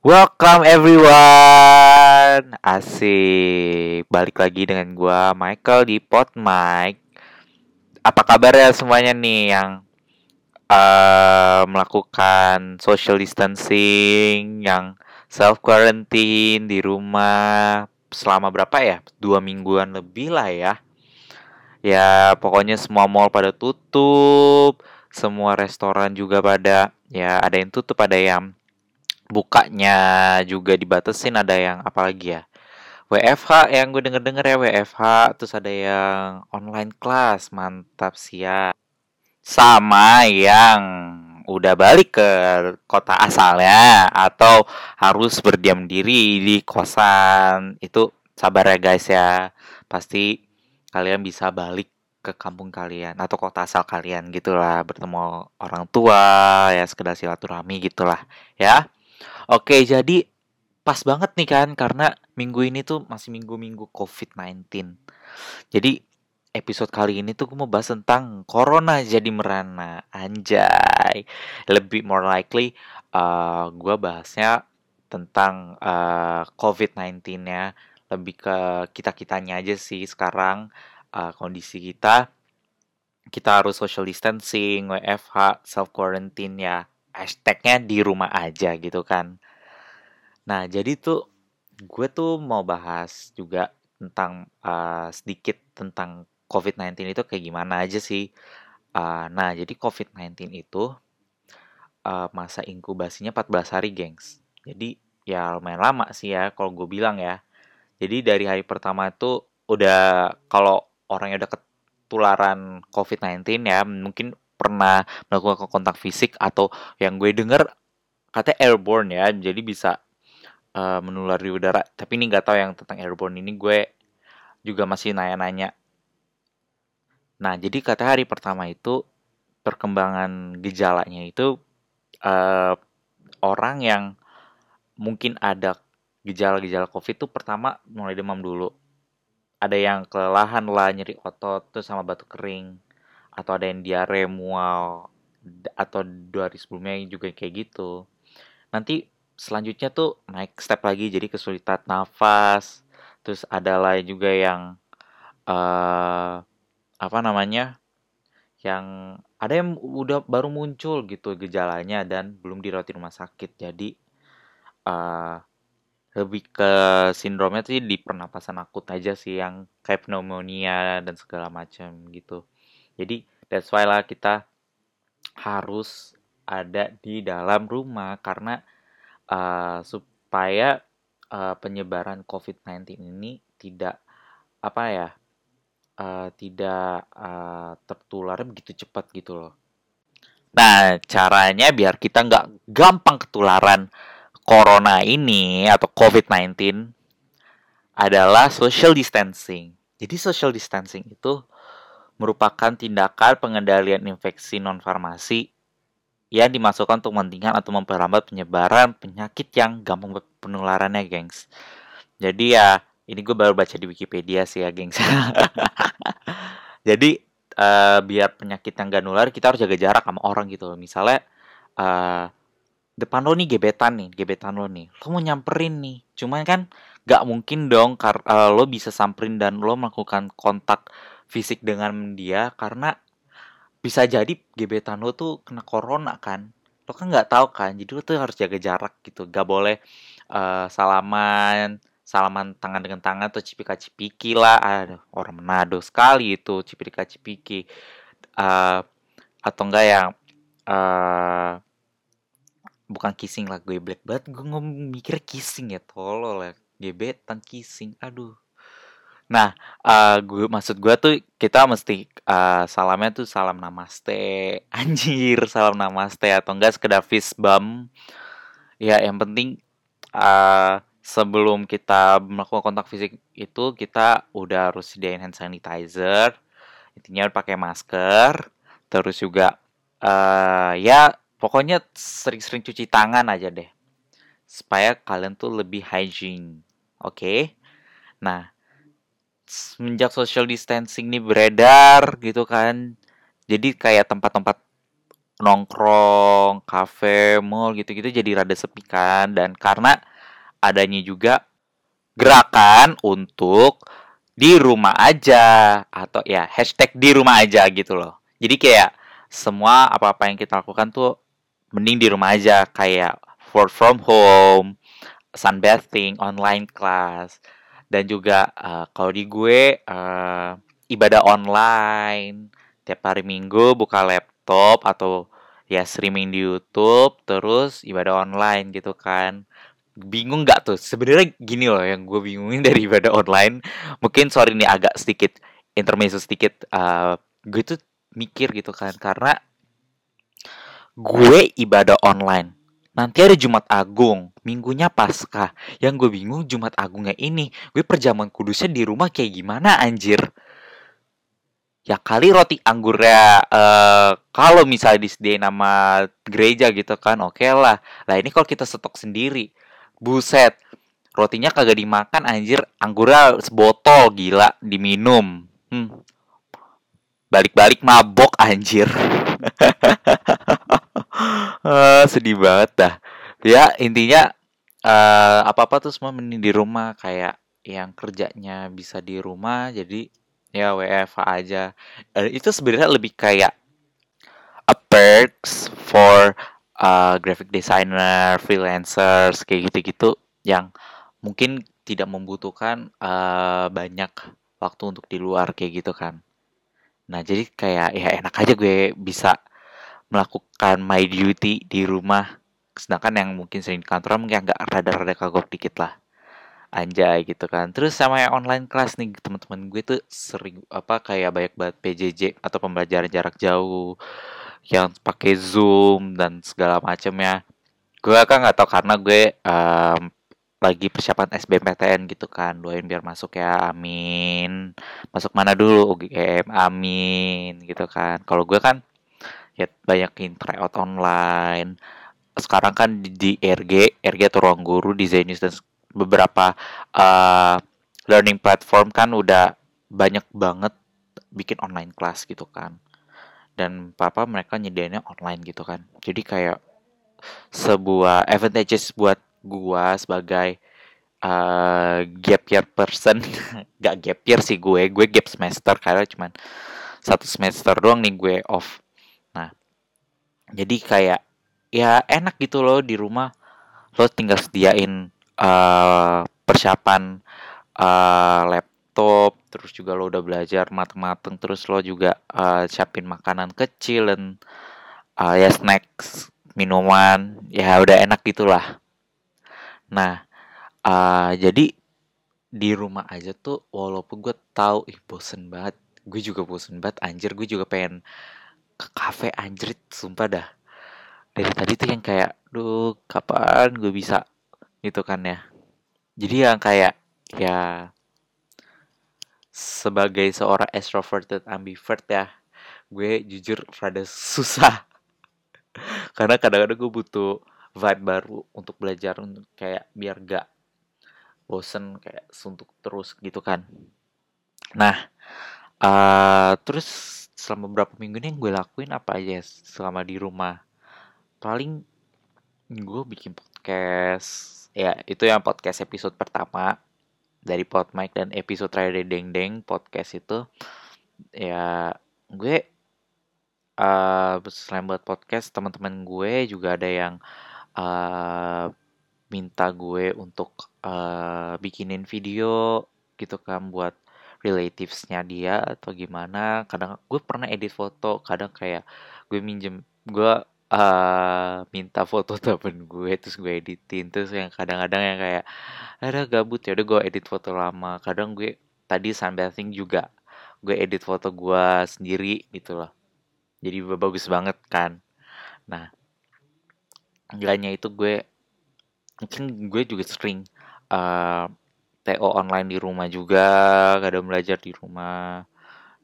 Welcome everyone. Asik. Balik lagi dengan gua Michael di Pot Mike. Apa kabar ya semuanya nih yang uh, melakukan social distancing, yang self quarantine di rumah selama berapa ya? Dua mingguan lebih lah ya. Ya pokoknya semua mall pada tutup, semua restoran juga pada ya ada yang tutup, ada yang bukanya juga dibatasin ada yang apalagi ya WFH yang gue denger denger ya WFH terus ada yang online class mantap sih ya. Sama yang udah balik ke kota asalnya atau harus berdiam diri di kosan. Itu sabar ya guys ya. Pasti kalian bisa balik ke kampung kalian atau kota asal kalian gitulah bertemu orang tua ya sekedar silaturahmi gitulah ya Oke, jadi pas banget nih kan karena minggu ini tuh masih minggu-minggu COVID-19. Jadi episode kali ini tuh gue mau bahas tentang corona jadi merana. Anjay. Lebih more likely uh, gue bahasnya tentang uh, COVID-19 ya. Lebih ke kita-kitanya aja sih sekarang uh, kondisi kita. Kita harus social distancing, WFH, self quarantine ya hashtagnya di rumah aja gitu kan. Nah, jadi tuh gue tuh mau bahas juga tentang uh, sedikit tentang COVID-19 itu kayak gimana aja sih. Uh, nah, jadi COVID-19 itu uh, masa inkubasinya 14 hari, gengs. Jadi ya lumayan lama sih ya kalau gue bilang ya. Jadi dari hari pertama itu udah kalau orangnya udah ketularan COVID-19 ya, mungkin pernah melakukan kontak fisik atau yang gue denger katanya airborne ya jadi bisa uh, menular di udara. Tapi ini nggak tahu yang tentang airborne ini gue juga masih nanya-nanya. Nah jadi kata hari pertama itu perkembangan gejalanya itu uh, orang yang mungkin ada gejala-gejala covid itu pertama mulai demam dulu. Ada yang kelelahan lah nyeri otot terus sama batuk kering atau ada yang diare mual atau dua hari sebelumnya juga kayak gitu. Nanti selanjutnya tuh naik step lagi jadi kesulitan nafas. Terus ada lain juga yang uh, apa namanya yang ada yang udah baru muncul gitu gejalanya dan belum dirawat di rumah sakit. Jadi uh, lebih ke sindromnya sih di pernapasan akut aja sih yang kayak pneumonia dan segala macam gitu jadi that's why lah kita harus ada di dalam rumah karena uh, supaya uh, penyebaran COVID-19 ini tidak apa ya uh, tidak uh, tertular begitu cepat gitu loh. Nah caranya biar kita nggak gampang ketularan corona ini atau COVID-19 adalah social distancing. Jadi social distancing itu merupakan tindakan pengendalian infeksi non-farmasi yang dimasukkan untuk menghentikan atau memperlambat penyebaran penyakit yang gampang penularannya, gengs. Jadi ya, ini gue baru baca di Wikipedia sih ya, gengs. Jadi uh, biar penyakit yang gak nular, kita harus jaga jarak sama orang gitu. Misalnya uh, depan lo nih gebetan nih, gebetan lo nih, lo mau nyamperin nih, cuman kan gak mungkin dong kar uh, lo bisa samperin dan lo melakukan kontak fisik dengan dia karena bisa jadi gebetan lo tuh kena corona kan. Lo kan nggak tahu kan jadi lo tuh harus jaga jarak gitu. Gak boleh uh, salaman salaman tangan dengan tangan atau cipika cipiki lah. Ada orang Manado sekali itu cipika cipiki uh, atau enggak yang uh, bukan kissing lah gue black banget. Gue ngomong mikir kissing ya tolol ya. Gebetan kissing aduh Nah, uh, gue maksud gue tuh kita mesti uh, salamnya tuh salam namaste, anjir salam namaste atau enggak sekedar fist bump. Ya, yang penting uh, sebelum kita melakukan kontak fisik itu kita udah harus sediain hand sanitizer, intinya pakai masker, terus juga uh, ya pokoknya sering-sering cuci tangan aja deh, supaya kalian tuh lebih hygiene, oke? Okay? Nah semenjak social distancing ini beredar gitu kan. Jadi kayak tempat-tempat nongkrong, kafe, mall gitu-gitu jadi rada sepi kan. Dan karena adanya juga gerakan untuk di rumah aja atau ya hashtag di rumah aja gitu loh. Jadi kayak semua apa-apa yang kita lakukan tuh mending di rumah aja. Kayak work from home, sunbathing, online class dan juga uh, kalau di gue uh, ibadah online tiap hari minggu buka laptop atau ya streaming di YouTube terus ibadah online gitu kan. Bingung nggak tuh? Sebenarnya gini loh yang gue bingungin dari ibadah online. Mungkin sorry nih agak sedikit intermezzo sedikit uh, gue tuh mikir gitu kan. Karena gue ibadah online nanti ada Jumat Agung minggunya Paskah. Yang gue bingung Jumat Agungnya ini gue perjamuan kudusnya di rumah kayak gimana anjir? Ya kali roti anggurnya uh, kalau misalnya disediain nama gereja gitu kan oke okay lah. Lah ini kalau kita stok sendiri. Buset rotinya kagak dimakan anjir. Anggurnya sebotol gila diminum. Hmm. balik-balik mabok anjir uh, sedih banget dah. Ya intinya uh, apa apa tuh semua mending di rumah. Kayak yang kerjanya bisa di rumah jadi ya WFH aja. Uh, itu sebenarnya lebih kayak a perks for uh, graphic designer freelancers kayak gitu-gitu yang mungkin tidak membutuhkan uh, banyak waktu untuk di luar kayak gitu kan. Nah jadi kayak ya enak aja gue bisa melakukan my duty di rumah. Sedangkan yang mungkin sering di kantor mungkin agak rada-rada kagok dikit lah. Anjay gitu kan. Terus sama yang online kelas nih teman-teman gue tuh sering apa kayak banyak banget PJJ atau pembelajaran jarak jauh yang pakai zoom dan segala macamnya. Gue kan nggak tahu karena gue um, lagi persiapan SBMPTN gitu kan. Doain biar masuk ya amin. Masuk mana dulu? UGM amin gitu kan. Kalau gue kan ya banyakin tryout online. Sekarang kan di, RG RG atau ruang guru di Zenius dan beberapa uh, learning platform kan udah banyak banget bikin online class gitu kan. Dan papa mereka nyediainnya online gitu kan. Jadi kayak sebuah advantages buat gua sebagai uh, gap year person. Gak gap year sih gue gue gap semester karena cuman satu semester doang nih gue off jadi kayak ya enak gitu loh di rumah. Lo tinggal sediain uh, persiapan uh, laptop terus juga lo udah belajar mateng-mateng terus lo juga uh, siapin makanan kecil dan uh, ya snacks minuman ya udah enak gitulah nah uh, jadi di rumah aja tuh walaupun gue tahu ih bosen banget gue juga bosen banget anjir gue juga pengen ke kafe anjrit sumpah dah. Dari tadi tuh yang kayak duh kapan gue bisa? Gitu kan ya. Jadi yang kayak ya sebagai seorang extroverted ambivert ya gue jujur rada susah. Karena kadang-kadang gue butuh vibe baru untuk belajar untuk kayak biar gak bosen kayak suntuk terus gitu kan. Nah uh, terus selama beberapa minggu ini yang gue lakuin apa aja selama di rumah. Paling gue bikin podcast ya itu yang podcast episode pertama dari Podmic dan episode terakhir dari Deng Deng podcast itu. Ya gue uh, selain buat podcast teman-teman gue juga ada yang uh, minta gue untuk uh, bikinin video gitu kan buat relativesnya dia atau gimana. Kadang gue pernah edit foto kadang kayak gue minjem gue uh, minta foto temen gue terus gue editin. Terus yang kadang-kadang yang kayak ada gabut ya udah gue edit foto lama. Kadang gue tadi sunbathing juga gue edit foto gue sendiri gitu loh. Jadi bagus banget kan. Nah enggaknya itu gue mungkin gue juga sering uh, TO online di rumah juga kadang belajar di rumah.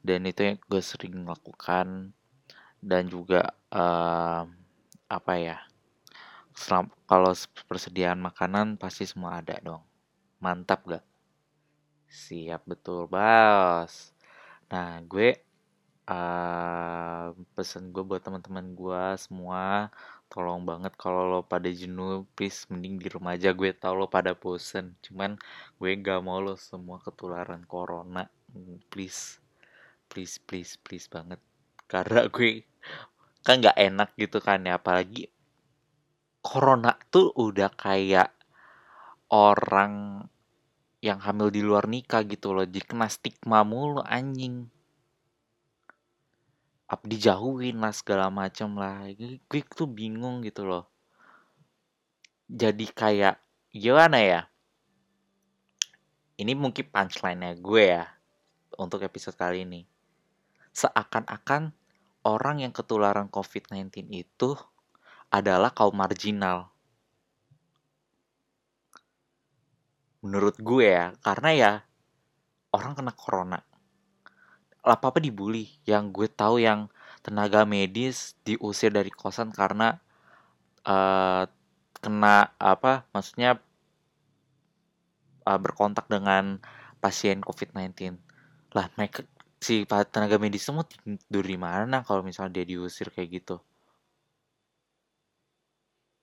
Dan itu yang gue sering lakukan. Dan juga uh, apa ya selam, kalau persediaan makanan pasti semua ada dong. Mantap gak? Siap betul bos. Nah gue uh, pesan gue buat teman-teman gue semua tolong banget kalau lo pada jenuh please mending di rumah aja. Gue tau lo pada bosen cuman gue gak mau lo semua ketularan corona. Please please please please banget. Karena gue kan gak enak gitu kan ya apalagi corona tuh udah kayak orang yang hamil di luar nikah gitu loh jadi kena stigma mulu anjing up dijauhin lah segala macam lah. Gue tuh bingung gitu loh. Jadi kayak gimana ya? Ini mungkin punchline-nya gue ya untuk episode kali ini. Seakan-akan orang yang ketularan COVID-19 itu adalah kaum marginal. Menurut gue ya karena ya orang kena corona apa apa dibully? Yang gue tahu yang tenaga medis diusir dari kosan karena uh, kena apa maksudnya uh, berkontak dengan pasien COVID-19 lah mereka si tenaga medis semua tidur di mana kalau misalnya dia diusir kayak gitu?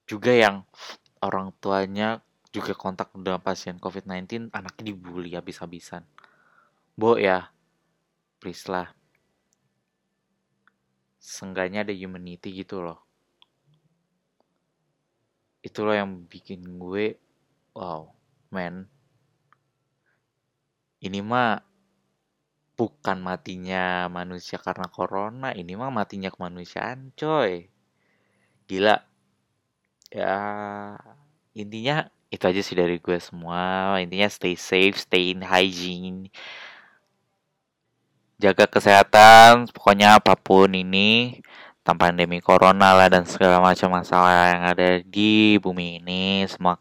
Juga yang orang tuanya juga kontak dengan pasien COVID-19 anaknya dibully habis-habisan. Bo ya please lah. Sengganya ada humanity gitu loh. Itu loh yang bikin gue wow man. Ini mah bukan matinya manusia karena corona ini mah matinya kemanusiaan coy. Gila. Ya intinya itu aja sih dari gue semua. Intinya stay safe stay in hygiene jaga kesehatan pokoknya apa pun ini tanpa pandemi corona lah dan segala macam masalah yang ada di bumi ini semua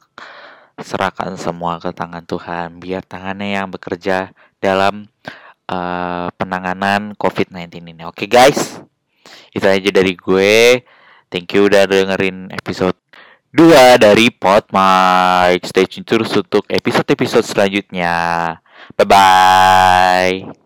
serahkan semua ke tangan Tuhan biar tangannya yang bekerja dalam uh, penanganan COVID-19 ini. Oke okay, guys? Itu aja dari gue. Thank you udah dengerin episode 2 dari Pot Mike. Stay tune terus untuk episode-episode selanjutnya. Bye bye